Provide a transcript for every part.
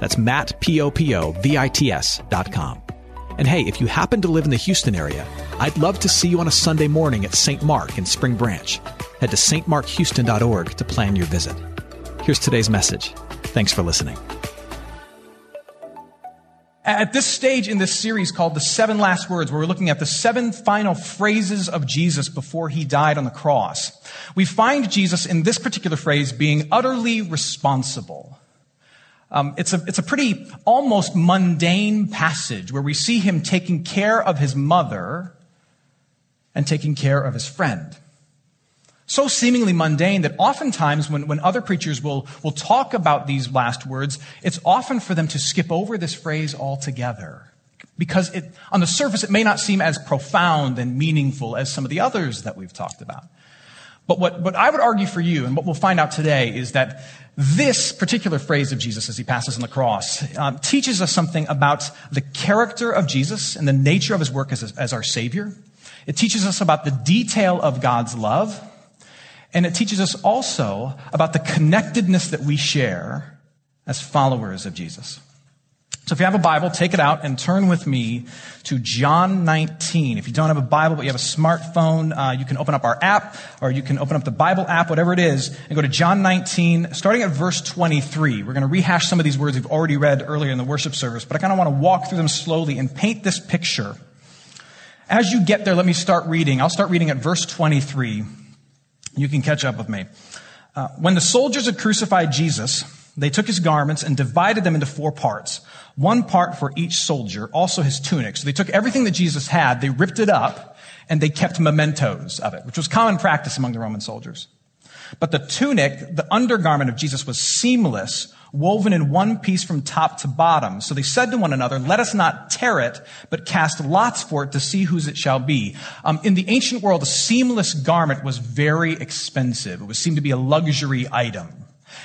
That's Matt, P-O-P-O-V-I-T-S dot com. And hey, if you happen to live in the Houston area, I'd love to see you on a Sunday morning at St. Mark in Spring Branch. Head to stmarkhouston.org to plan your visit. Here's today's message. Thanks for listening. At this stage in this series called The Seven Last Words, where we're looking at the seven final phrases of Jesus before he died on the cross, we find Jesus in this particular phrase being utterly responsible. Um, it's, a, it's a pretty almost mundane passage where we see him taking care of his mother and taking care of his friend so seemingly mundane that oftentimes when, when other preachers will, will talk about these last words, it's often for them to skip over this phrase altogether. Because it, on the surface, it may not seem as profound and meaningful as some of the others that we've talked about. But what, what I would argue for you, and what we'll find out today, is that this particular phrase of Jesus as he passes on the cross um, teaches us something about the character of Jesus and the nature of his work as, as our Savior. It teaches us about the detail of God's love and it teaches us also about the connectedness that we share as followers of Jesus. So if you have a Bible, take it out and turn with me to John 19. If you don't have a Bible, but you have a smartphone, uh, you can open up our app or you can open up the Bible app, whatever it is, and go to John 19, starting at verse 23. We're going to rehash some of these words we've already read earlier in the worship service, but I kind of want to walk through them slowly and paint this picture. As you get there, let me start reading. I'll start reading at verse 23. You can catch up with me. Uh, when the soldiers had crucified Jesus, they took his garments and divided them into four parts. One part for each soldier, also his tunic. So they took everything that Jesus had, they ripped it up, and they kept mementos of it, which was common practice among the Roman soldiers. But the tunic, the undergarment of Jesus was seamless, woven in one piece from top to bottom. So they said to one another, let us not tear it, but cast lots for it to see whose it shall be. Um, in the ancient world, a seamless garment was very expensive. It was seemed to be a luxury item.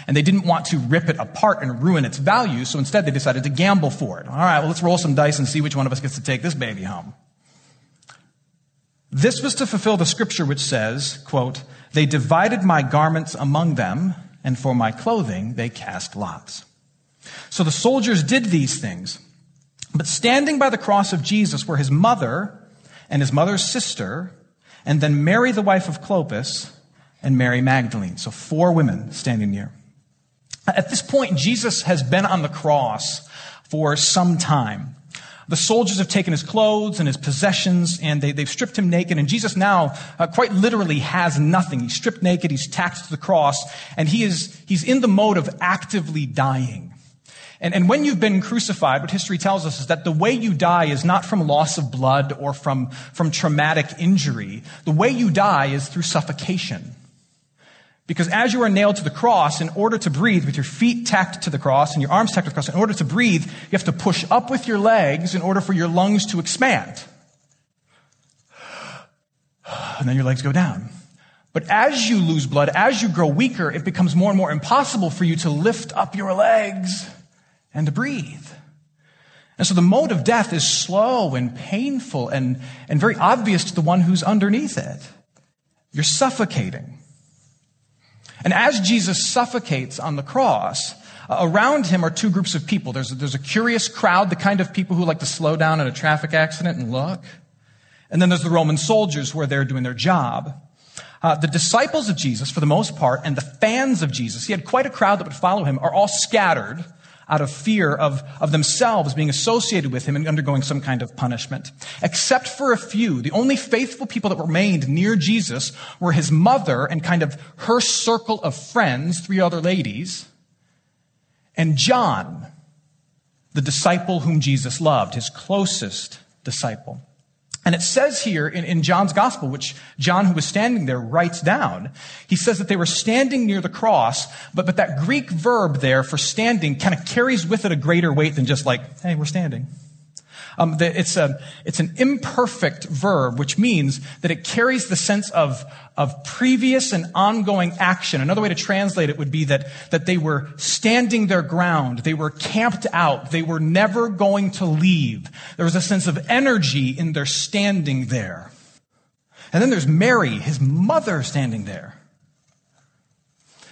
And they didn't want to rip it apart and ruin its value, so instead they decided to gamble for it. All right, well, let's roll some dice and see which one of us gets to take this baby home. This was to fulfill the scripture which says, quote, they divided my garments among them, and for my clothing they cast lots. So the soldiers did these things. But standing by the cross of Jesus were his mother and his mother's sister, and then Mary, the wife of Clopas, and Mary Magdalene. So four women standing near. At this point, Jesus has been on the cross for some time. The soldiers have taken his clothes and his possessions and they, have stripped him naked. And Jesus now uh, quite literally has nothing. He's stripped naked. He's tacked to the cross and he is, he's in the mode of actively dying. And, and when you've been crucified, what history tells us is that the way you die is not from loss of blood or from, from traumatic injury. The way you die is through suffocation. Because as you are nailed to the cross, in order to breathe, with your feet tacked to the cross and your arms tacked to the cross, in order to breathe, you have to push up with your legs in order for your lungs to expand. And then your legs go down. But as you lose blood, as you grow weaker, it becomes more and more impossible for you to lift up your legs and to breathe. And so the mode of death is slow and painful and, and very obvious to the one who's underneath it. You're suffocating. And as Jesus suffocates on the cross, uh, around him are two groups of people. There's a, there's a curious crowd, the kind of people who like to slow down at a traffic accident and look. And then there's the Roman soldiers who are there doing their job. Uh, the disciples of Jesus, for the most part, and the fans of Jesus, he had quite a crowd that would follow him, are all scattered out of fear of, of themselves being associated with him and undergoing some kind of punishment. Except for a few, the only faithful people that remained near Jesus were his mother and kind of her circle of friends, three other ladies, and John, the disciple whom Jesus loved, his closest disciple. And it says here in, in, John's gospel, which John, who was standing there, writes down, he says that they were standing near the cross, but, but that Greek verb there for standing kind of carries with it a greater weight than just like, hey, we're standing. Um, the, it's, a, it's an imperfect verb, which means that it carries the sense of, of previous and ongoing action. Another way to translate it would be that, that they were standing their ground. They were camped out. They were never going to leave. There was a sense of energy in their standing there. And then there's Mary, his mother, standing there.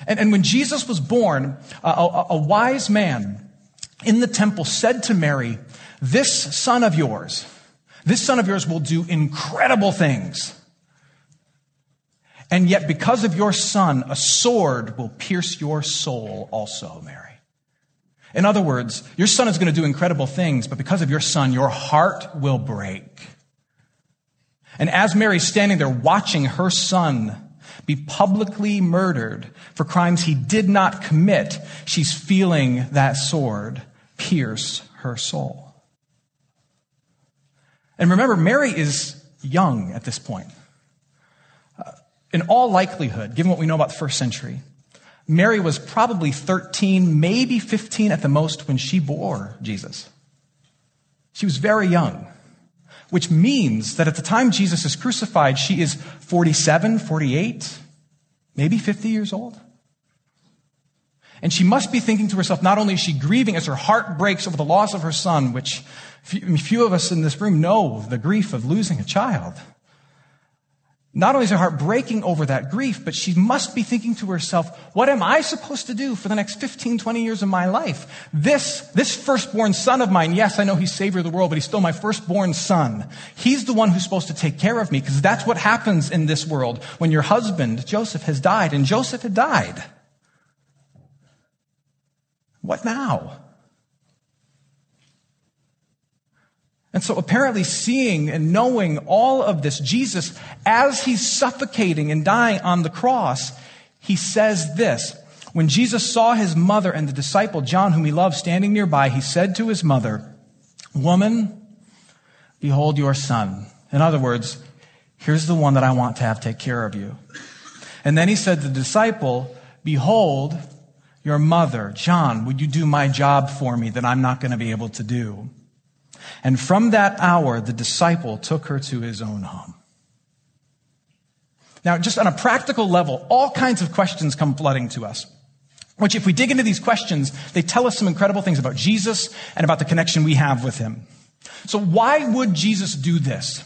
And, and when Jesus was born, a, a, a wise man in the temple said to Mary, this son of yours, this son of yours will do incredible things. And yet, because of your son, a sword will pierce your soul also, Mary. In other words, your son is going to do incredible things, but because of your son, your heart will break. And as Mary's standing there watching her son be publicly murdered for crimes he did not commit, she's feeling that sword pierce her soul. And remember, Mary is young at this point. Uh, in all likelihood, given what we know about the first century, Mary was probably 13, maybe 15 at the most when she bore Jesus. She was very young, which means that at the time Jesus is crucified, she is 47, 48, maybe 50 years old. And she must be thinking to herself, not only is she grieving as her heart breaks over the loss of her son, which few of us in this room know the grief of losing a child. Not only is her heart breaking over that grief, but she must be thinking to herself, what am I supposed to do for the next 15, 20 years of my life? This, this firstborn son of mine, yes, I know he's savior of the world, but he's still my firstborn son. He's the one who's supposed to take care of me, because that's what happens in this world when your husband, Joseph, has died, and Joseph had died. What now? And so apparently seeing and knowing all of this, Jesus, as he's suffocating and dying on the cross, he says this. When Jesus saw his mother and the disciple John, whom he loved, standing nearby, he said to his mother, Woman, behold your son. In other words, here's the one that I want to have take care of you. And then he said to the disciple, Behold your mother. John, would you do my job for me that I'm not going to be able to do? And from that hour, the disciple took her to his own home. Now, just on a practical level, all kinds of questions come flooding to us. Which, if we dig into these questions, they tell us some incredible things about Jesus and about the connection we have with him. So, why would Jesus do this?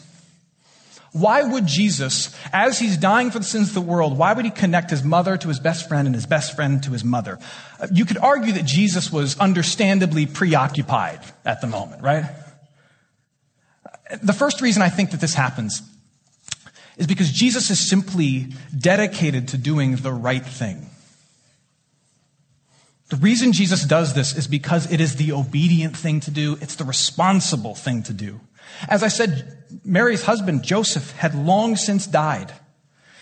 Why would Jesus, as he's dying for the sins of the world, why would he connect his mother to his best friend and his best friend to his mother? Uh, you could argue that Jesus was understandably preoccupied at the moment, right? The first reason I think that this happens is because Jesus is simply dedicated to doing the right thing. The reason Jesus does this is because it is the obedient thing to do. It's the responsible thing to do. As I said, Mary's husband, Joseph, had long since died.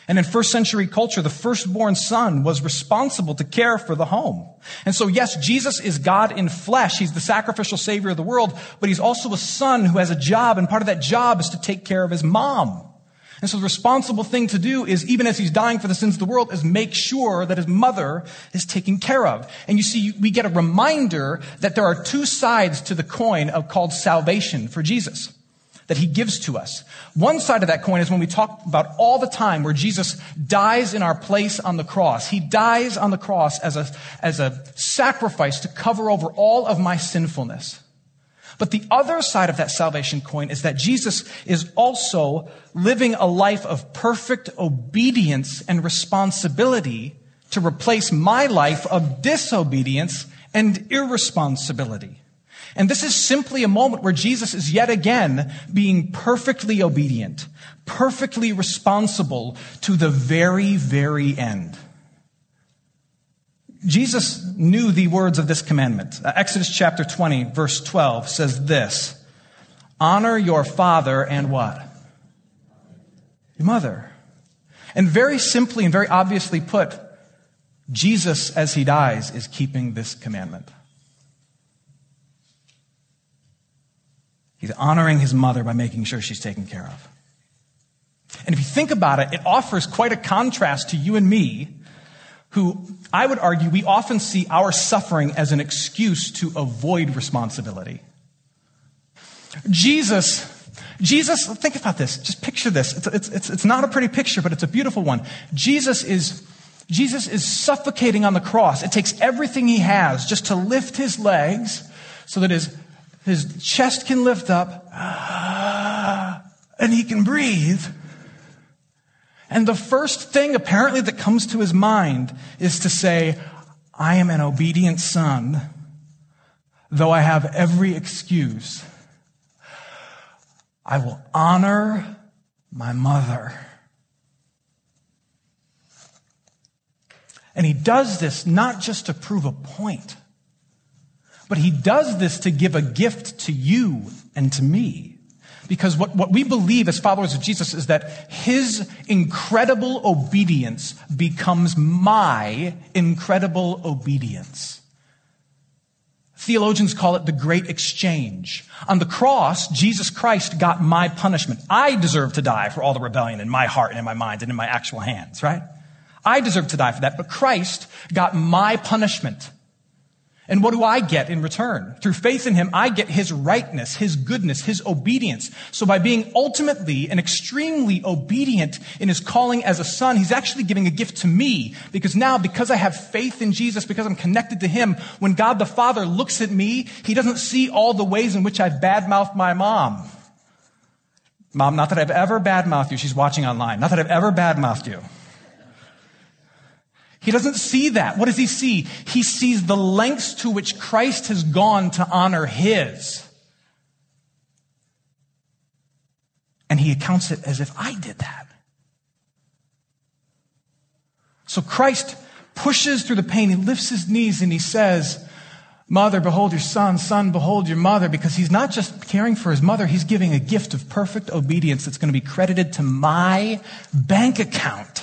And in first century culture, the firstborn son was responsible to care for the home. And so, yes, Jesus is God in flesh. He's the sacrificial savior of the world, but he's also a son who has a job, and part of that job is to take care of his mom. And so the responsible thing to do is, even as he's dying for the sins of the world, is make sure that his mother is taken care of. And you see, we get a reminder that there are two sides to the coin of called salvation for Jesus that he gives to us. One side of that coin is when we talk about all the time where Jesus dies in our place on the cross. He dies on the cross as a, as a sacrifice to cover over all of my sinfulness. But the other side of that salvation coin is that Jesus is also living a life of perfect obedience and responsibility to replace my life of disobedience and irresponsibility. And this is simply a moment where Jesus is yet again being perfectly obedient, perfectly responsible to the very, very end. Jesus knew the words of this commandment. Uh, Exodus chapter 20, verse 12 says this Honor your father and what? Your mother. And very simply and very obviously put, Jesus, as he dies, is keeping this commandment. He's honoring his mother by making sure she's taken care of. And if you think about it, it offers quite a contrast to you and me, who I would argue we often see our suffering as an excuse to avoid responsibility. Jesus, Jesus, think about this. Just picture this. It's, it's, it's, it's not a pretty picture, but it's a beautiful one. Jesus is, Jesus is suffocating on the cross. It takes everything he has just to lift his legs so that his, his chest can lift up and he can breathe. And the first thing apparently that comes to his mind is to say, I am an obedient son, though I have every excuse. I will honor my mother. And he does this not just to prove a point, but he does this to give a gift to you and to me. Because what, what we believe as followers of Jesus is that his incredible obedience becomes my incredible obedience. Theologians call it the great exchange. On the cross, Jesus Christ got my punishment. I deserve to die for all the rebellion in my heart and in my mind and in my actual hands, right? I deserve to die for that, but Christ got my punishment. And what do I get in return? Through faith in him, I get his rightness, his goodness, his obedience. So by being ultimately and extremely obedient in his calling as a son, he's actually giving a gift to me. Because now, because I have faith in Jesus, because I'm connected to him, when God the Father looks at me, he doesn't see all the ways in which I've badmouthed my mom. Mom, not that I've ever badmouthed you. She's watching online. Not that I've ever badmouthed you. He doesn't see that. What does he see? He sees the lengths to which Christ has gone to honor his. And he accounts it as if I did that. So Christ pushes through the pain. He lifts his knees and he says, Mother, behold your son. Son, behold your mother. Because he's not just caring for his mother, he's giving a gift of perfect obedience that's going to be credited to my bank account.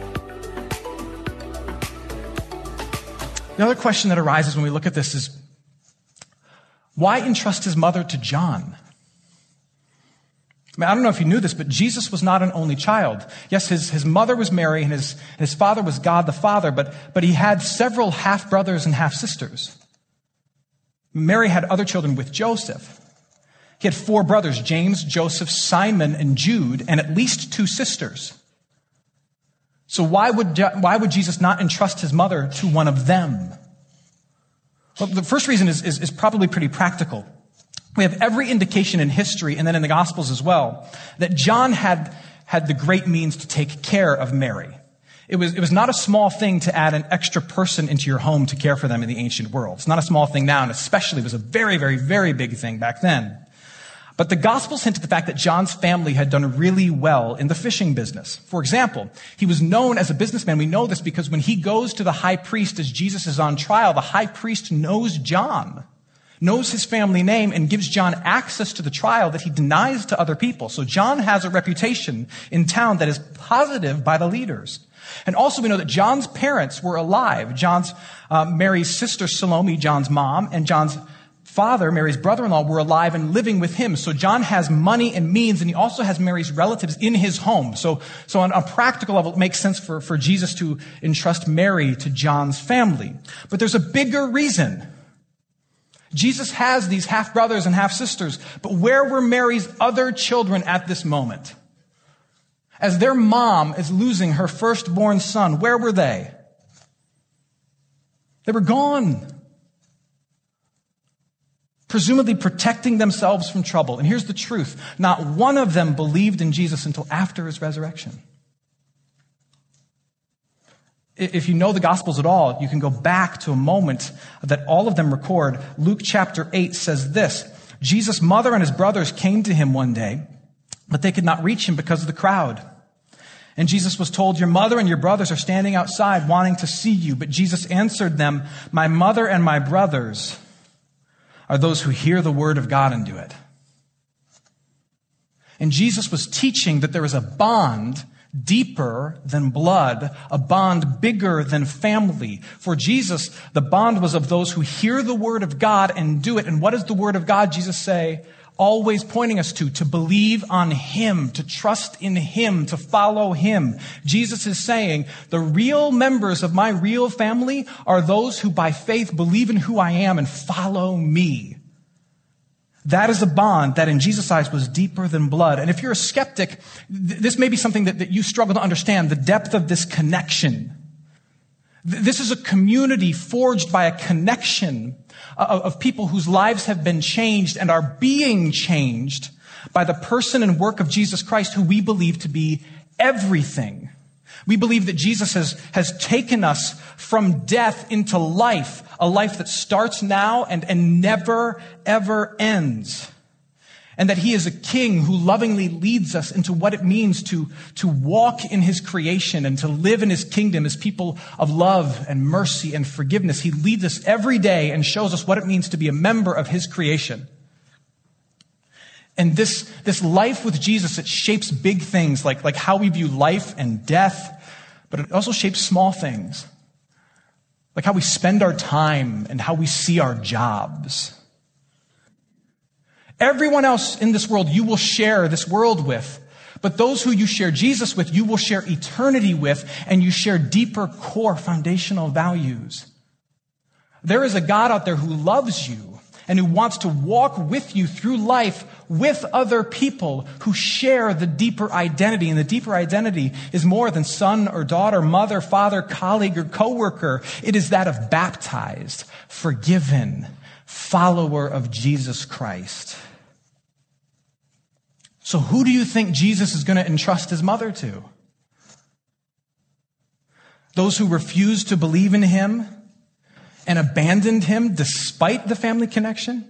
Another question that arises when we look at this is why entrust his mother to John? I, mean, I don't know if you knew this, but Jesus was not an only child. Yes, his, his mother was Mary and his, his father was God the Father, but, but he had several half brothers and half sisters. Mary had other children with Joseph. He had four brothers, James, Joseph, Simon, and Jude, and at least two sisters. So why would, why would Jesus not entrust his mother to one of them? Well, the first reason is, is, is probably pretty practical. We have every indication in history and then in the Gospels as well that John had, had the great means to take care of Mary. It was, it was not a small thing to add an extra person into your home to care for them in the ancient world. It's not a small thing now, and especially it was a very, very, very big thing back then. But the Gospels hint at the fact that John's family had done really well in the fishing business. For example, he was known as a businessman. We know this because when he goes to the high priest as Jesus is on trial, the high priest knows John, knows his family name, and gives John access to the trial that he denies to other people. So John has a reputation in town that is positive by the leaders. And also we know that John's parents were alive. John's, uh, Mary's sister Salome, John's mom, and John's father, Mary's brother-in-law, were alive and living with him. So John has money and means, and he also has Mary's relatives in his home. So, so on a practical level, it makes sense for, for Jesus to entrust Mary to John's family. But there's a bigger reason. Jesus has these half brothers and half sisters, but where were Mary's other children at this moment? As their mom is losing her firstborn son, where were they? They were gone presumably protecting themselves from trouble. And here's the truth not one of them believed in Jesus until after his resurrection. If you know the Gospels at all, you can go back to a moment that all of them record. Luke chapter 8 says this Jesus' mother and his brothers came to him one day. but they could not reach him because of the crowd. And Jesus was told, Your mother and your brothers are standing outside wanting to see you. But Jesus answered them, My mother and my brothers are those who hear the word of God and do it. And Jesus was teaching that there is a bond deeper than blood, a bond bigger than family. For Jesus, the bond was of those who hear the word of God and do it. And what does the word of God, Jesus say? Always pointing us to, to believe on Him, to trust in Him, to follow Him. Jesus is saying, the real members of my real family are those who by faith believe in who I am and follow me. That is a bond that in Jesus' eyes was deeper than blood. And if you're a skeptic, th- this may be something that, that you struggle to understand, the depth of this connection. Th- this is a community forged by a connection of people whose lives have been changed and are being changed by the person and work of Jesus Christ, who we believe to be everything. We believe that Jesus has, has taken us from death into life, a life that starts now and, and never, ever ends and that he is a king who lovingly leads us into what it means to, to walk in his creation and to live in his kingdom as people of love and mercy and forgiveness. He leads us every day and shows us what it means to be a member of his creation. And this, this life with Jesus, it shapes big things like, like how we view life and death, but it also shapes small things, like how we spend our time and how we see our jobs. Everyone else in this world you will share this world with. But those who you share Jesus with, you will share eternity with, and you share deeper core foundational values. There is a God out there who loves you and who wants to walk with you through life with other people who share the deeper identity. And the deeper identity is more than son or daughter, mother, father, colleague, or coworker. It is that of baptized, forgiven, follower of Jesus Christ. So, who do you think Jesus is going to entrust his mother to? Those who refused to believe in him and abandoned him despite the family connection?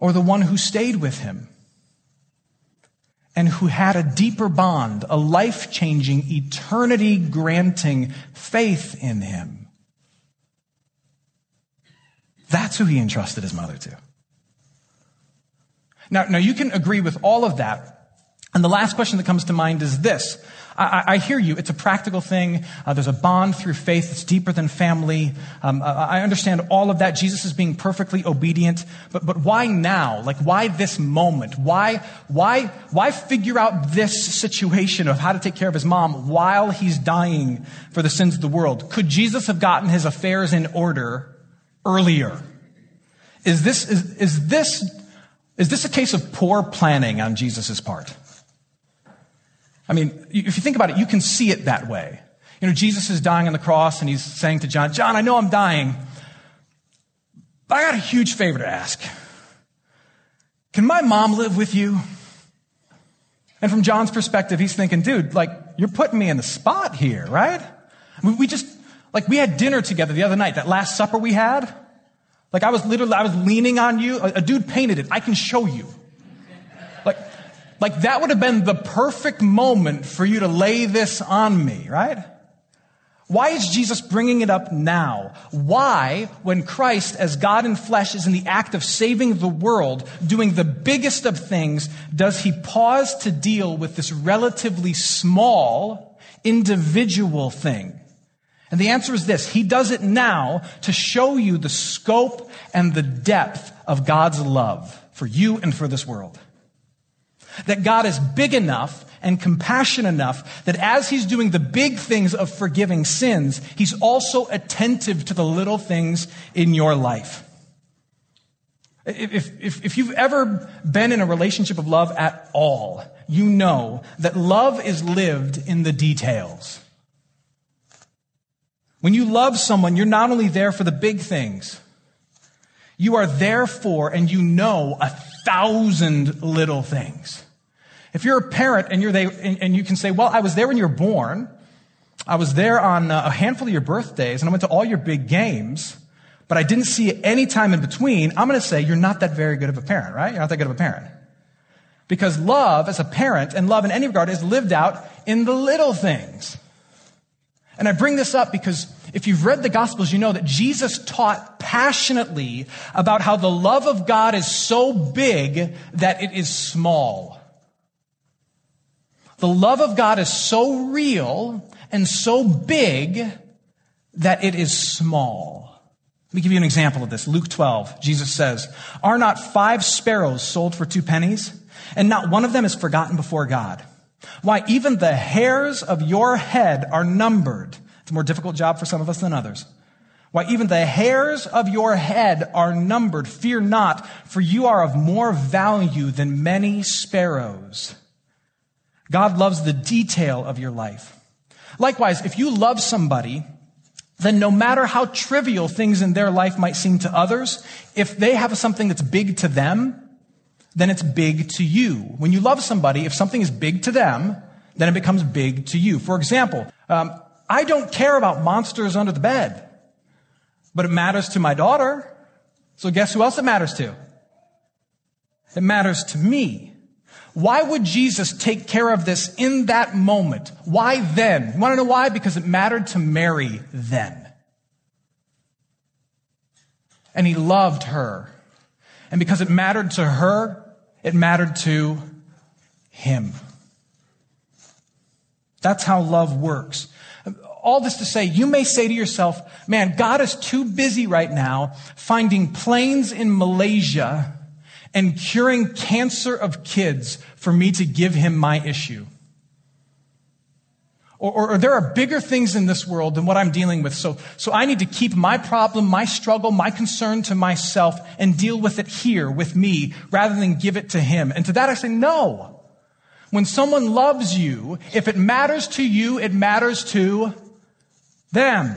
Or the one who stayed with him and who had a deeper bond, a life changing, eternity granting faith in him? That's who he entrusted his mother to. Now, now you can agree with all of that. And the last question that comes to mind is this. I, I hear you. It's a practical thing. Uh, there's a bond through faith that's deeper than family. Um, I understand all of that. Jesus is being perfectly obedient. But, but why now? Like, why this moment? Why, why, why figure out this situation of how to take care of his mom while he's dying for the sins of the world? Could Jesus have gotten his affairs in order earlier? Is this, is, is this is this a case of poor planning on Jesus' part? I mean, if you think about it, you can see it that way. You know, Jesus is dying on the cross and he's saying to John, John, I know I'm dying, but I got a huge favor to ask. Can my mom live with you? And from John's perspective, he's thinking, dude, like, you're putting me in the spot here, right? We just, like, we had dinner together the other night, that last supper we had. Like I was literally, I was leaning on you. A, a dude painted it. I can show you. Like, like that would have been the perfect moment for you to lay this on me, right? Why is Jesus bringing it up now? Why, when Christ, as God in flesh, is in the act of saving the world, doing the biggest of things, does he pause to deal with this relatively small, individual thing? And the answer is this. He does it now to show you the scope and the depth of God's love for you and for this world. That God is big enough and compassionate enough that as he's doing the big things of forgiving sins, he's also attentive to the little things in your life. If, if, if you've ever been in a relationship of love at all, you know that love is lived in the details. When you love someone, you're not only there for the big things, you are there for and you know a thousand little things. If you're a parent and you're there and you can say, well, I was there when you were born. I was there on uh, a handful of your birthdays and I went to all your big games, but I didn't see any time in between. I'm going to say you're not that very good of a parent, right? You're not that good of a parent. Because love as a parent and love in any regard is lived out in the little things. And I bring this up because if you've read the Gospels, you know that Jesus taught passionately about how the love of God is so big that it is small. The love of God is so real and so big that it is small. Let me give you an example of this. Luke 12, Jesus says, Are not five sparrows sold for two pennies? and not one of them is forgotten before God. Why, even the hairs of your head are numbered. It's a more difficult job for some of us than others. Why, even the hairs of your head are numbered. Fear not, for you are of more value than many sparrows. God loves the detail of your life. Likewise, if you love somebody, then no matter how trivial things in their life might seem to others, if they have something that's big to them, then it's big to you. When you love somebody, if something is big to them, then it becomes big to you. For example, um, I don't care about monsters under the bed, but it matters to my daughter. So guess who else it matters to? It matters to me. Why would Jesus take care of this in that moment? Why then? You want to know why? Because it mattered to Mary then. And he loved her and because it mattered to her, it mattered to him. That's how love works. All this to say, you may say to yourself, man, God is too busy right now finding planes in Malaysia and curing cancer of kids for me to give him my issue. Or, or, or, there are bigger things in this world than what I'm dealing with. So, so I need to keep my problem, my struggle, my concern to myself and deal with it here with me rather than give it to him. And to that I say, no. When someone loves you, if it matters to you, it matters to them.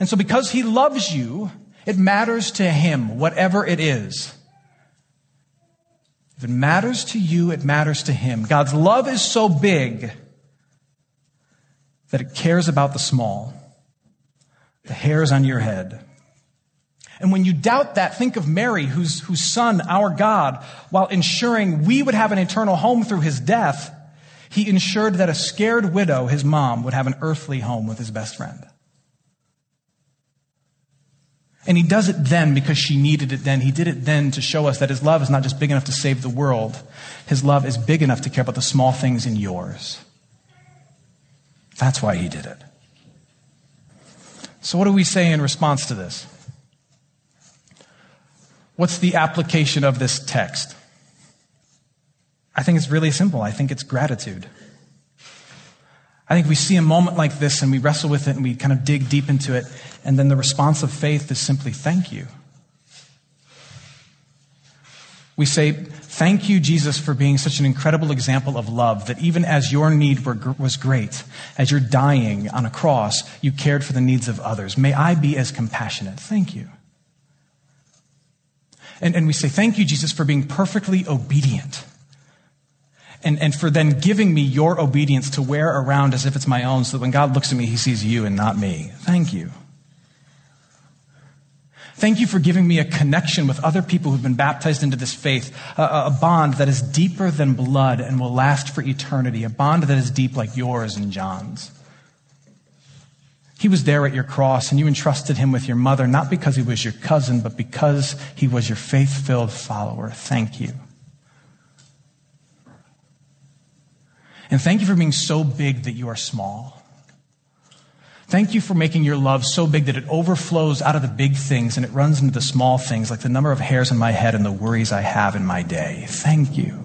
And so because he loves you, it matters to him, whatever it is. If it matters to you, it matters to him. God's love is so big that it cares about the small, the hairs on your head. And when you doubt that, think of Mary, whose, whose son, our God, while ensuring we would have an eternal home through his death, he ensured that a scared widow, his mom, would have an earthly home with his best friend. And he does it then because she needed it then. He did it then to show us that his love is not just big enough to save the world. His love is big enough to care about the small things in yours. That's why he did it. So, what do we say in response to this? What's the application of this text? I think it's really simple. I think it's gratitude. I think we see a moment like this and we wrestle with it and we kind of dig deep into it, and then the response of faith is simply thank you. We say, Thank you, Jesus, for being such an incredible example of love that even as your need were, was great, as you're dying on a cross, you cared for the needs of others. May I be as compassionate. Thank you. And, and we say, Thank you, Jesus, for being perfectly obedient. And, and for then giving me your obedience to wear around as if it's my own, so that when God looks at me, he sees you and not me. Thank you. Thank you for giving me a connection with other people who've been baptized into this faith, a, a, bond that is deeper than blood and will last for eternity, a bond that is deep like yours and John's. He was there at your cross and you entrusted him with your mother, not because he was your cousin, but because he was your faith filled follower. Thank you. And thank you for being so big that you are small. Thank you for making your love so big that it overflows out of the big things and it runs into the small things, like the number of hairs on my head and the worries I have in my day. Thank you.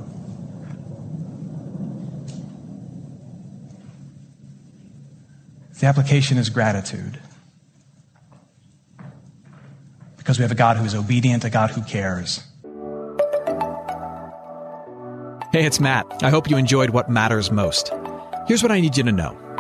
The application is gratitude. Because we have a God who is obedient, a God who cares. Hey, it's Matt. I hope you enjoyed what matters most. Here's what I need you to know.